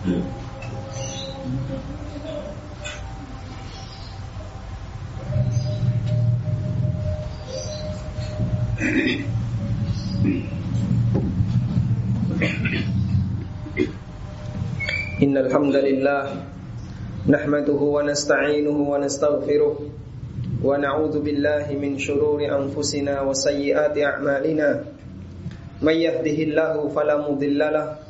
إن الحمد لله نحمده ونستعينه ونستغفره ونعوذ بالله من شرور أنفسنا وسيئات أعمالنا. من يهده الله فلا مضل له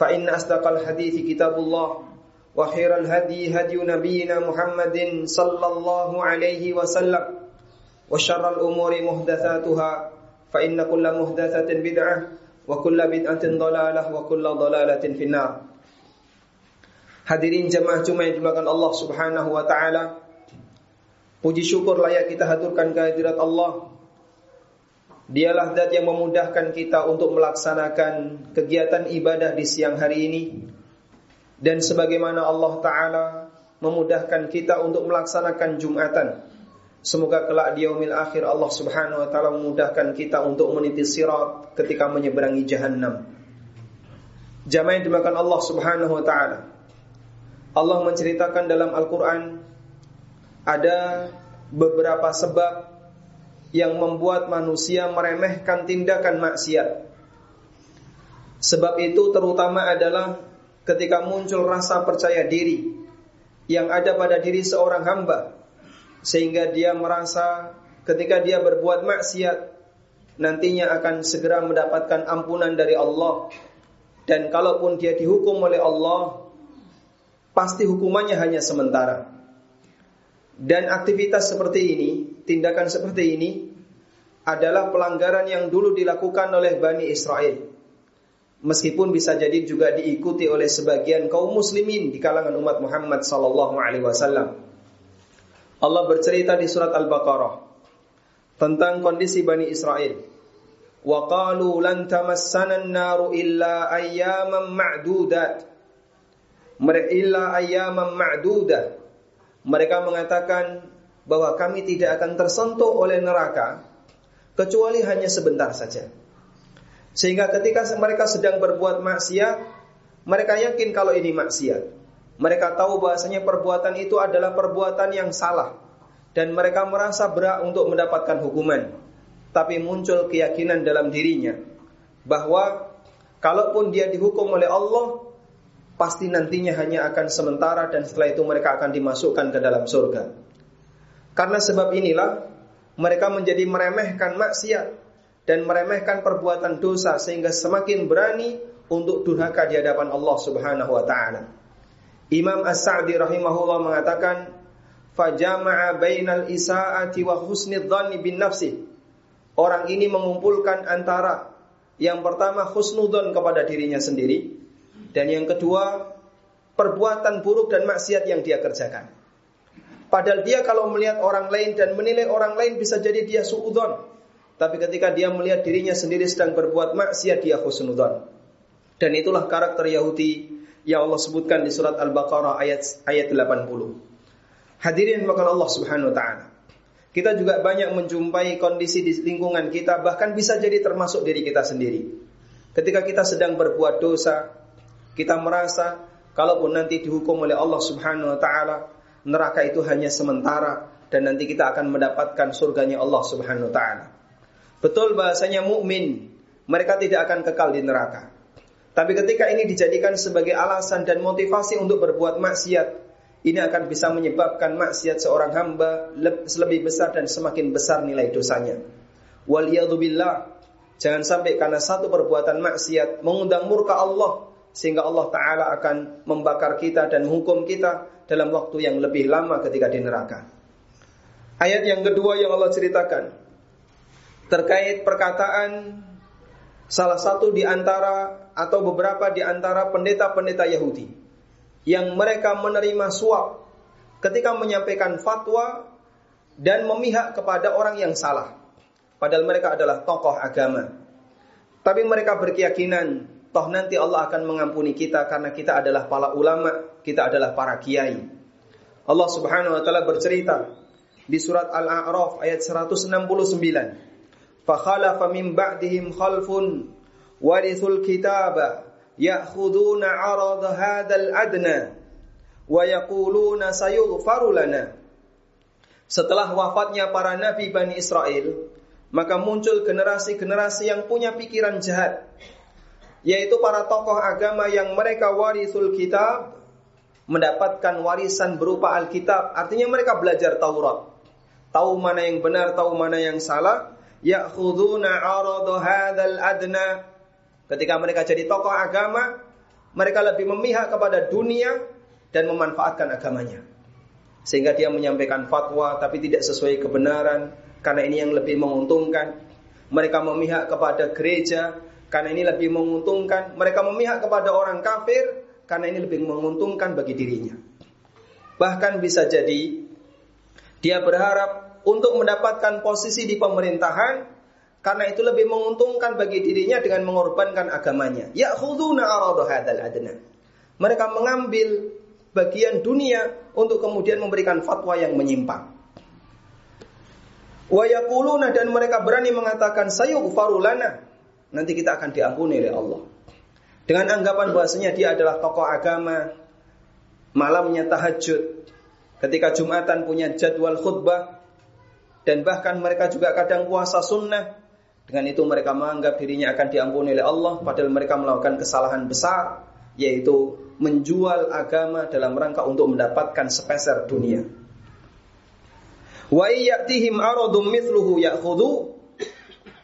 فإن أصدق الحديث كتاب الله وخير الهدي هدي نبينا محمد صلى الله عليه وسلم وشر الأمور محدثاتها فإن كل محدثة بدعة وكل بدعة ضلالة وكل ضلالة في النار Hadirin jemaah Jumat yang dimuliakan Allah Subhanahu wa taala. Puji syukur layak kita haturkan kehadirat Allah. Dialah zat yang memudahkan kita untuk melaksanakan kegiatan ibadah di siang hari ini. Dan sebagaimana Allah taala memudahkan kita untuk melaksanakan Jumatan. Semoga kelak di yaumil akhir Allah Subhanahu wa taala memudahkan kita untuk meniti sirat ketika menyeberangi jahanam. Jamaah yang dimakan Allah Subhanahu wa taala. Allah menceritakan dalam Al-Quran ada beberapa sebab yang membuat manusia meremehkan tindakan maksiat. Sebab itu terutama adalah ketika muncul rasa percaya diri yang ada pada diri seorang hamba sehingga dia merasa ketika dia berbuat maksiat nantinya akan segera mendapatkan ampunan dari Allah dan kalaupun dia dihukum oleh Allah pasti hukumannya hanya sementara. Dan aktivitas seperti ini, tindakan seperti ini adalah pelanggaran yang dulu dilakukan oleh Bani Israel. Meskipun bisa jadi juga diikuti oleh sebagian kaum muslimin di kalangan umat Muhammad sallallahu alaihi wasallam. Allah bercerita di surat Al-Baqarah tentang kondisi Bani Israel. Wa qalu lan tamassana an-naru illa ayyaman ma'dudat illa ayyaman ma'dudah. Mereka mengatakan bahwa kami tidak akan tersentuh oleh neraka kecuali hanya sebentar saja. Sehingga ketika mereka sedang berbuat maksiat, mereka yakin kalau ini maksiat. Mereka tahu bahasanya perbuatan itu adalah perbuatan yang salah dan mereka merasa berat untuk mendapatkan hukuman. Tapi muncul keyakinan dalam dirinya bahwa kalaupun dia dihukum oleh Allah, pasti nantinya hanya akan sementara dan setelah itu mereka akan dimasukkan ke dalam surga. Karena sebab inilah mereka menjadi meremehkan maksiat dan meremehkan perbuatan dosa sehingga semakin berani untuk durhaka di hadapan Allah Subhanahu wa taala. Imam As-Sa'di rahimahullah mengatakan, "Fajama'a bainal isaati wa husni dhanni bin nafsi." Orang ini mengumpulkan antara yang pertama husnudzon kepada dirinya sendiri dan yang kedua, perbuatan buruk dan maksiat yang dia kerjakan. Padahal dia kalau melihat orang lain dan menilai orang lain bisa jadi dia suudon. Tapi ketika dia melihat dirinya sendiri sedang berbuat maksiat dia husnudon. Dan itulah karakter Yahudi yang Allah sebutkan di surat Al-Baqarah ayat ayat 80. Hadirin makan Allah Subhanahu wa taala. Kita juga banyak menjumpai kondisi di lingkungan kita bahkan bisa jadi termasuk diri kita sendiri. Ketika kita sedang berbuat dosa, kita merasa kalaupun nanti dihukum oleh Allah Subhanahu wa taala, neraka itu hanya sementara dan nanti kita akan mendapatkan surganya Allah Subhanahu wa taala. Betul bahasanya mukmin, mereka tidak akan kekal di neraka. Tapi ketika ini dijadikan sebagai alasan dan motivasi untuk berbuat maksiat, ini akan bisa menyebabkan maksiat seorang hamba lebih besar dan semakin besar nilai dosanya. Waliyadzubillah. Jangan sampai karena satu perbuatan maksiat mengundang murka Allah sehingga Allah taala akan membakar kita dan menghukum kita dalam waktu yang lebih lama ketika di neraka. Ayat yang kedua yang Allah ceritakan terkait perkataan salah satu di antara atau beberapa di antara pendeta-pendeta Yahudi yang mereka menerima suap ketika menyampaikan fatwa dan memihak kepada orang yang salah. Padahal mereka adalah tokoh agama. Tapi mereka berkeyakinan toh nanti Allah akan mengampuni kita karena kita adalah para ulama, kita adalah para kiai. Allah Subhanahu wa taala bercerita di surat Al-A'raf ayat 169. Fa khalafa min ba'dihim khalfun warithul kitaba ya'khuduna 'arada hadzal adna wa yaquluna sayughfaru lana. Setelah wafatnya para nabi Bani Israel, maka muncul generasi-generasi yang punya pikiran jahat, yaitu para tokoh agama yang mereka warisul kitab, mendapatkan warisan berupa Alkitab. Artinya mereka belajar Taurat. Tahu mana yang benar, tahu mana yang salah. Ya'khuduna 'arada hadzal adna Ketika mereka jadi tokoh agama, mereka lebih memihak kepada dunia dan memanfaatkan agamanya. Sehingga dia menyampaikan fatwa tapi tidak sesuai kebenaran karena ini yang lebih menguntungkan. Mereka memihak kepada gereja karena ini lebih menguntungkan. Mereka memihak kepada orang kafir karena ini lebih menguntungkan bagi dirinya. Bahkan bisa jadi dia berharap untuk mendapatkan posisi di pemerintahan karena itu lebih menguntungkan bagi dirinya dengan mengorbankan agamanya. Ya'khuduna arada hadzal adna. Mereka mengambil bagian dunia untuk kemudian memberikan fatwa yang menyimpang. Wa yaquluna dan mereka berani mengatakan sayughfaru lana. Nanti kita akan diampuni oleh Allah. Dengan anggapan bahasanya dia adalah tokoh agama, malamnya tahajud, ketika Jumatan punya jadwal khutbah, dan bahkan mereka juga kadang puasa sunnah, dengan itu mereka menganggap dirinya akan diampuni oleh Allah padahal mereka melakukan kesalahan besar yaitu menjual agama dalam rangka untuk mendapatkan sepeser dunia. Wa ya'tihim aradum mithluhu ya'khudhu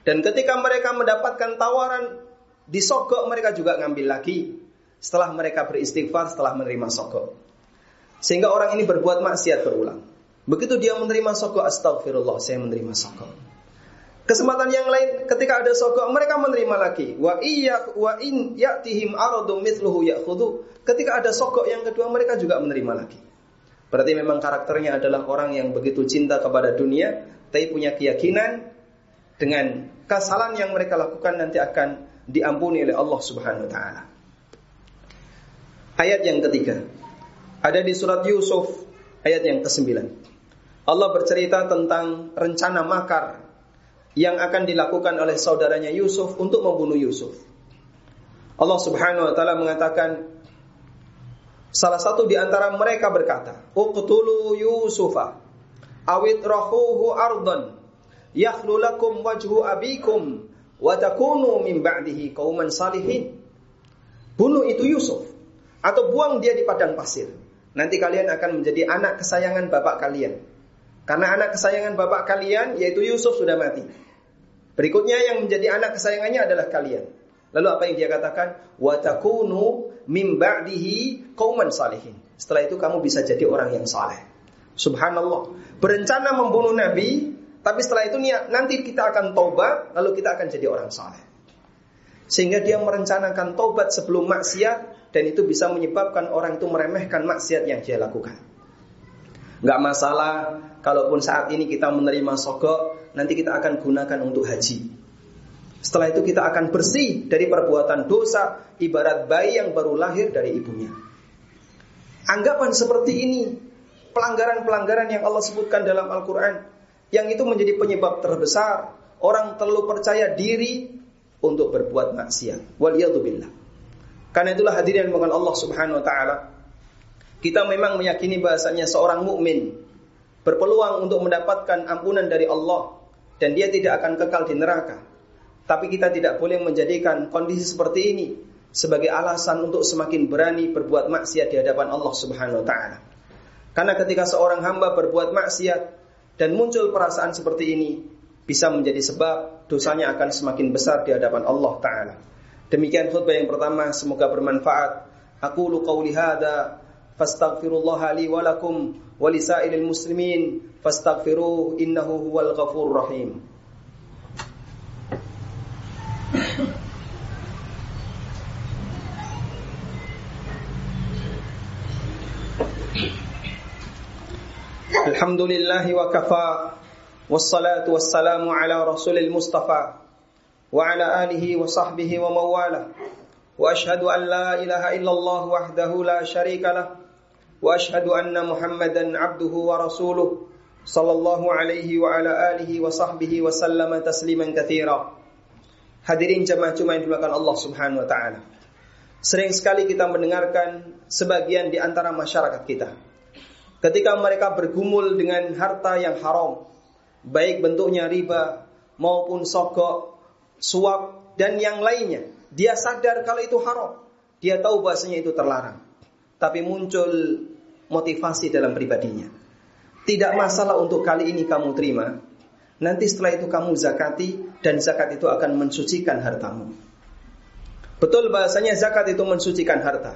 dan ketika mereka mendapatkan tawaran disogok mereka juga ngambil lagi setelah mereka beristighfar setelah menerima sogok. Sehingga orang ini berbuat maksiat berulang. Begitu dia menerima sogok astagfirullah saya menerima sogok. Kesempatan yang lain ketika ada sogok mereka menerima lagi. Wa iya wa in ya'tihim aradum mithluhu. Ketika ada sogok yang kedua mereka juga menerima lagi. Berarti memang karakternya adalah orang yang begitu cinta kepada dunia, tapi punya keyakinan dengan kesalahan yang mereka lakukan nanti akan diampuni oleh Allah Subhanahu wa taala. Ayat yang ketiga ada di surat Yusuf ayat yang ke-9. Allah bercerita tentang rencana makar yang akan dilakukan oleh saudaranya Yusuf untuk membunuh Yusuf. Allah Subhanahu wa taala mengatakan salah satu di antara mereka berkata, "Uqtulu Yusufa awit rahuhu ardan yakhlu lakum wajhu abikum wa takunu min ba'dihi qauman salihin." Bunuh itu Yusuf atau buang dia di padang pasir. Nanti kalian akan menjadi anak kesayangan bapak kalian. Karena anak kesayangan bapak kalian yaitu Yusuf sudah mati. Berikutnya yang menjadi anak kesayangannya adalah kalian. Lalu apa yang dia katakan? Wa takunu mim ba'dihi qauman salihin. Setelah itu kamu bisa jadi orang yang saleh. Subhanallah. Berencana membunuh Nabi, tapi setelah itu niat nanti kita akan taubat, lalu kita akan jadi orang saleh. Sehingga dia merencanakan taubat sebelum maksiat dan itu bisa menyebabkan orang itu meremehkan maksiat yang dia lakukan. Gak masalah kalaupun saat ini kita menerima sogok nanti kita akan gunakan untuk haji. Setelah itu kita akan bersih dari perbuatan dosa ibarat bayi yang baru lahir dari ibunya. Anggapan seperti ini, pelanggaran-pelanggaran yang Allah sebutkan dalam Al-Quran, yang itu menjadi penyebab terbesar orang terlalu percaya diri untuk berbuat maksiat. Waliyadzubillah. Karena itulah hadirin dengan Allah Subhanahu wa taala. Kita memang meyakini bahasanya seorang mukmin berpeluang untuk mendapatkan ampunan dari Allah dan dia tidak akan kekal di neraka. Tapi kita tidak boleh menjadikan kondisi seperti ini sebagai alasan untuk semakin berani berbuat maksiat di hadapan Allah Subhanahu wa taala. Karena ketika seorang hamba berbuat maksiat dan muncul perasaan seperti ini, bisa menjadi sebab dosanya akan semakin besar di hadapan Allah Ta'ala. Demikian khutbah yang pertama, semoga bermanfaat. Aku lu qawli hadha, fastaghfirullah li walakum walisailil muslimin, fastaghfiruh innahu huwal ghafur rahim. الحمد لله وكفى والصلاة والسلام على رسول المصطفى وعلى آله وصحبه ومن والاه وأشهد أن لا إله إلا الله وحده لا شريك له وأشهد أن محمدا عبده ورسوله صلى الله عليه وعلى آله وصحبه وسلم تسليما كثيرا Hadirin jemaah cuma yang dimakan Allah Subhanahu wa taala. Sering sekali kita mendengarkan sebagian di antara masyarakat kita ketika mereka bergumul dengan harta yang haram, baik bentuknya riba maupun sogok, suap dan yang lainnya. Dia sadar kalau itu haram. Dia tahu bahasanya itu terlarang. Tapi muncul motivasi dalam pribadinya. Tidak masalah untuk kali ini kamu terima. Nanti setelah itu kamu zakati dan zakat itu akan mensucikan hartamu. Betul bahasanya zakat itu mensucikan harta.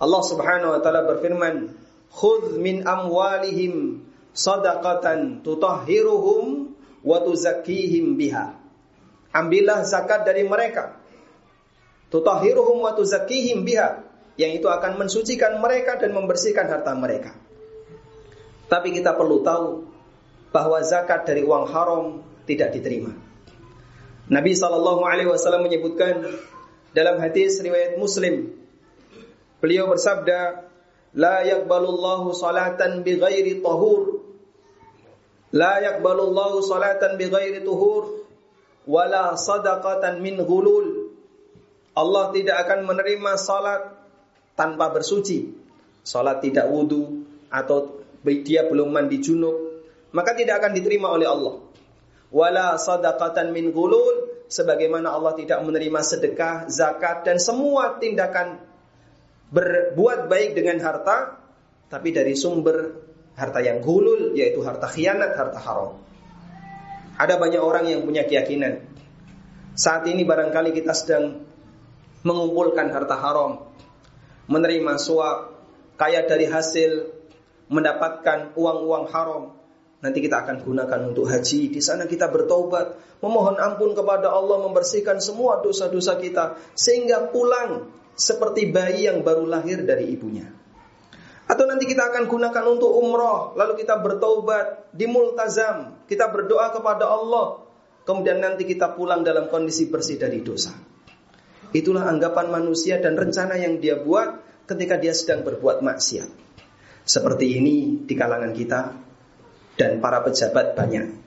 Allah Subhanahu wa taala berfirman, khudh min amwalihim sadaqatan tutahhiruhum wa tuzakkihim biha. Ambillah zakat dari mereka. Tutahhiruhum wa tuzakkihim biha. Yang itu akan mensucikan mereka dan membersihkan harta mereka. Tapi kita perlu tahu bahwa zakat dari uang haram tidak diterima. Nabi Shallallahu Alaihi Wasallam menyebutkan dalam hadis riwayat Muslim, beliau bersabda, la yaqbalullahu salatan bighairi tahur. La yaqbalullahu salatan bighairi tuhur. Wala sadaqatan min ghulul Allah tidak akan menerima salat tanpa bersuci. Salat tidak wudu atau dia belum mandi junub maka tidak akan diterima oleh Allah. Wala sadaqatan min ghulul sebagaimana Allah tidak menerima sedekah zakat dan semua tindakan berbuat baik dengan harta tapi dari sumber harta yang gulul yaitu harta khianat, harta haram. Ada banyak orang yang punya keyakinan saat ini barangkali kita sedang mengumpulkan harta haram, menerima suap, kaya dari hasil mendapatkan uang-uang haram. Nanti kita akan gunakan untuk haji. Di sana kita bertobat, memohon ampun kepada Allah, membersihkan semua dosa-dosa kita sehingga pulang seperti bayi yang baru lahir dari ibunya. Atau nanti kita akan gunakan untuk umroh, lalu kita bertobat di multazam, kita berdoa kepada Allah, kemudian nanti kita pulang dalam kondisi bersih dari dosa. Itulah anggapan manusia dan rencana yang dia buat ketika dia sedang berbuat maksiat. Seperti ini di kalangan kita dan para pejabat banyak.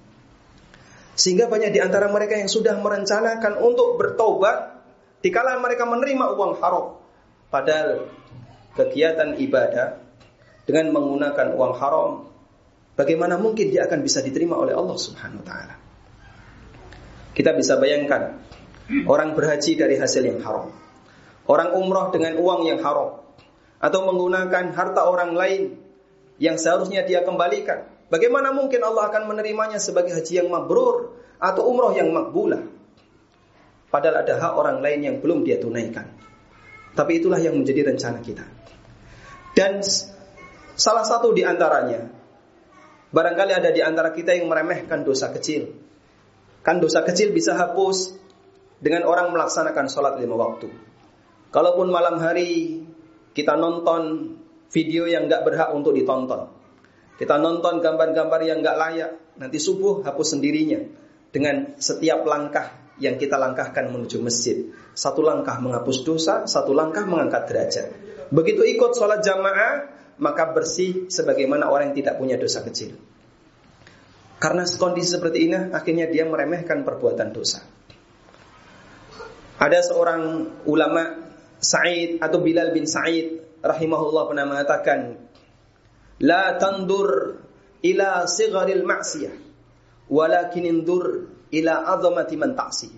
Sehingga banyak di antara mereka yang sudah merencanakan untuk bertobat Dikala mereka menerima uang haram, padahal kegiatan ibadah dengan menggunakan uang haram, bagaimana mungkin dia akan bisa diterima oleh Allah Subhanahu wa taala? Kita bisa bayangkan orang berhaji dari hasil yang haram. Orang umroh dengan uang yang haram atau menggunakan harta orang lain yang seharusnya dia kembalikan. Bagaimana mungkin Allah akan menerimanya sebagai haji yang mabrur atau umroh yang makbulah? Padahal ada hak orang lain yang belum dia tunaikan. Tapi itulah yang menjadi rencana kita. Dan salah satu di antaranya, barangkali ada di antara kita yang meremehkan dosa kecil. Kan dosa kecil bisa hapus dengan orang melaksanakan sholat lima waktu. Kalaupun malam hari kita nonton video yang gak berhak untuk ditonton. Kita nonton gambar-gambar yang gak layak. Nanti subuh hapus sendirinya. Dengan setiap langkah yang kita langkahkan menuju masjid. Satu langkah menghapus dosa, satu langkah mengangkat derajat. Begitu ikut sholat jamaah, maka bersih sebagaimana orang yang tidak punya dosa kecil. Karena kondisi seperti ini, akhirnya dia meremehkan perbuatan dosa. Ada seorang ulama Sa'id atau Bilal bin Sa'id rahimahullah pernah mengatakan, La tandur ila sigharil ma'siyah, walakin indur ila azamati man ta'si.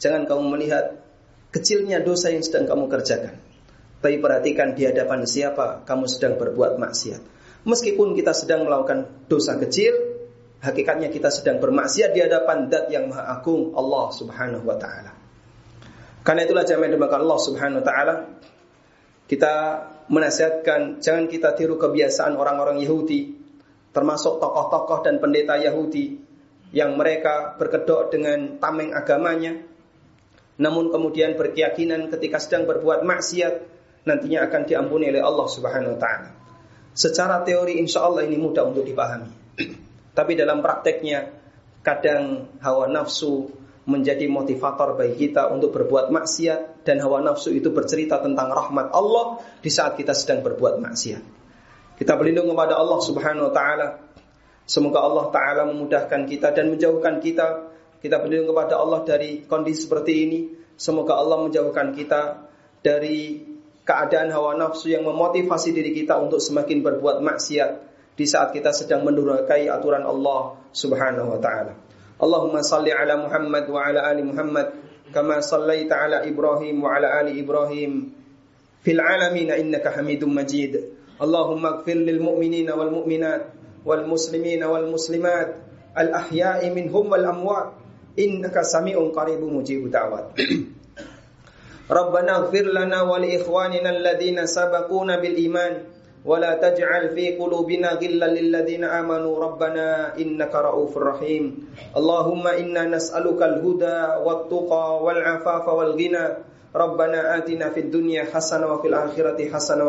Jangan kamu melihat kecilnya dosa yang sedang kamu kerjakan. Tapi perhatikan di hadapan siapa kamu sedang berbuat maksiat. Meskipun kita sedang melakukan dosa kecil, hakikatnya kita sedang bermaksiat di hadapan Dat yang Maha Agung Allah Subhanahu wa taala. Karena itulah jamaah dimakan Allah Subhanahu wa taala kita menasihatkan jangan kita tiru kebiasaan orang-orang Yahudi termasuk tokoh-tokoh dan pendeta Yahudi yang mereka berkedok dengan tameng agamanya namun kemudian berkeyakinan ketika sedang berbuat maksiat nantinya akan diampuni oleh Allah Subhanahu wa taala. Secara teori insya Allah ini mudah untuk dipahami. Tapi dalam prakteknya kadang hawa nafsu menjadi motivator bagi kita untuk berbuat maksiat dan hawa nafsu itu bercerita tentang rahmat Allah di saat kita sedang berbuat maksiat. Kita berlindung kepada Allah Subhanahu wa taala. Semoga Allah taala memudahkan kita dan menjauhkan kita. Kita berlindung kepada Allah dari kondisi seperti ini. Semoga Allah menjauhkan kita dari keadaan hawa nafsu yang memotivasi diri kita untuk semakin berbuat maksiat di saat kita sedang mendurhakai aturan Allah Subhanahu wa taala. Allahumma salli ala Muhammad wa ala ali Muhammad kama sallaita ala Ibrahim wa ala ali Ibrahim fil alamin innaka Hamidum Majid. Allahumma ighfir lil mu'minina wal mu'minat al ahya'i minhum wal amwat innaka sami'un qaribun mujibud da'wat. ربنا اغفر لنا ولإخواننا الذين سبقونا بالإيمان ولا تجعل في قلوبنا غلا للذين آمنوا. ربنا إنك رؤوف رحيم. اللهم إنا نسألك الهدى والتقى والعفاف والغنى. ربنا آتنا في الدنيا حسنة وفي الآخرة حسنة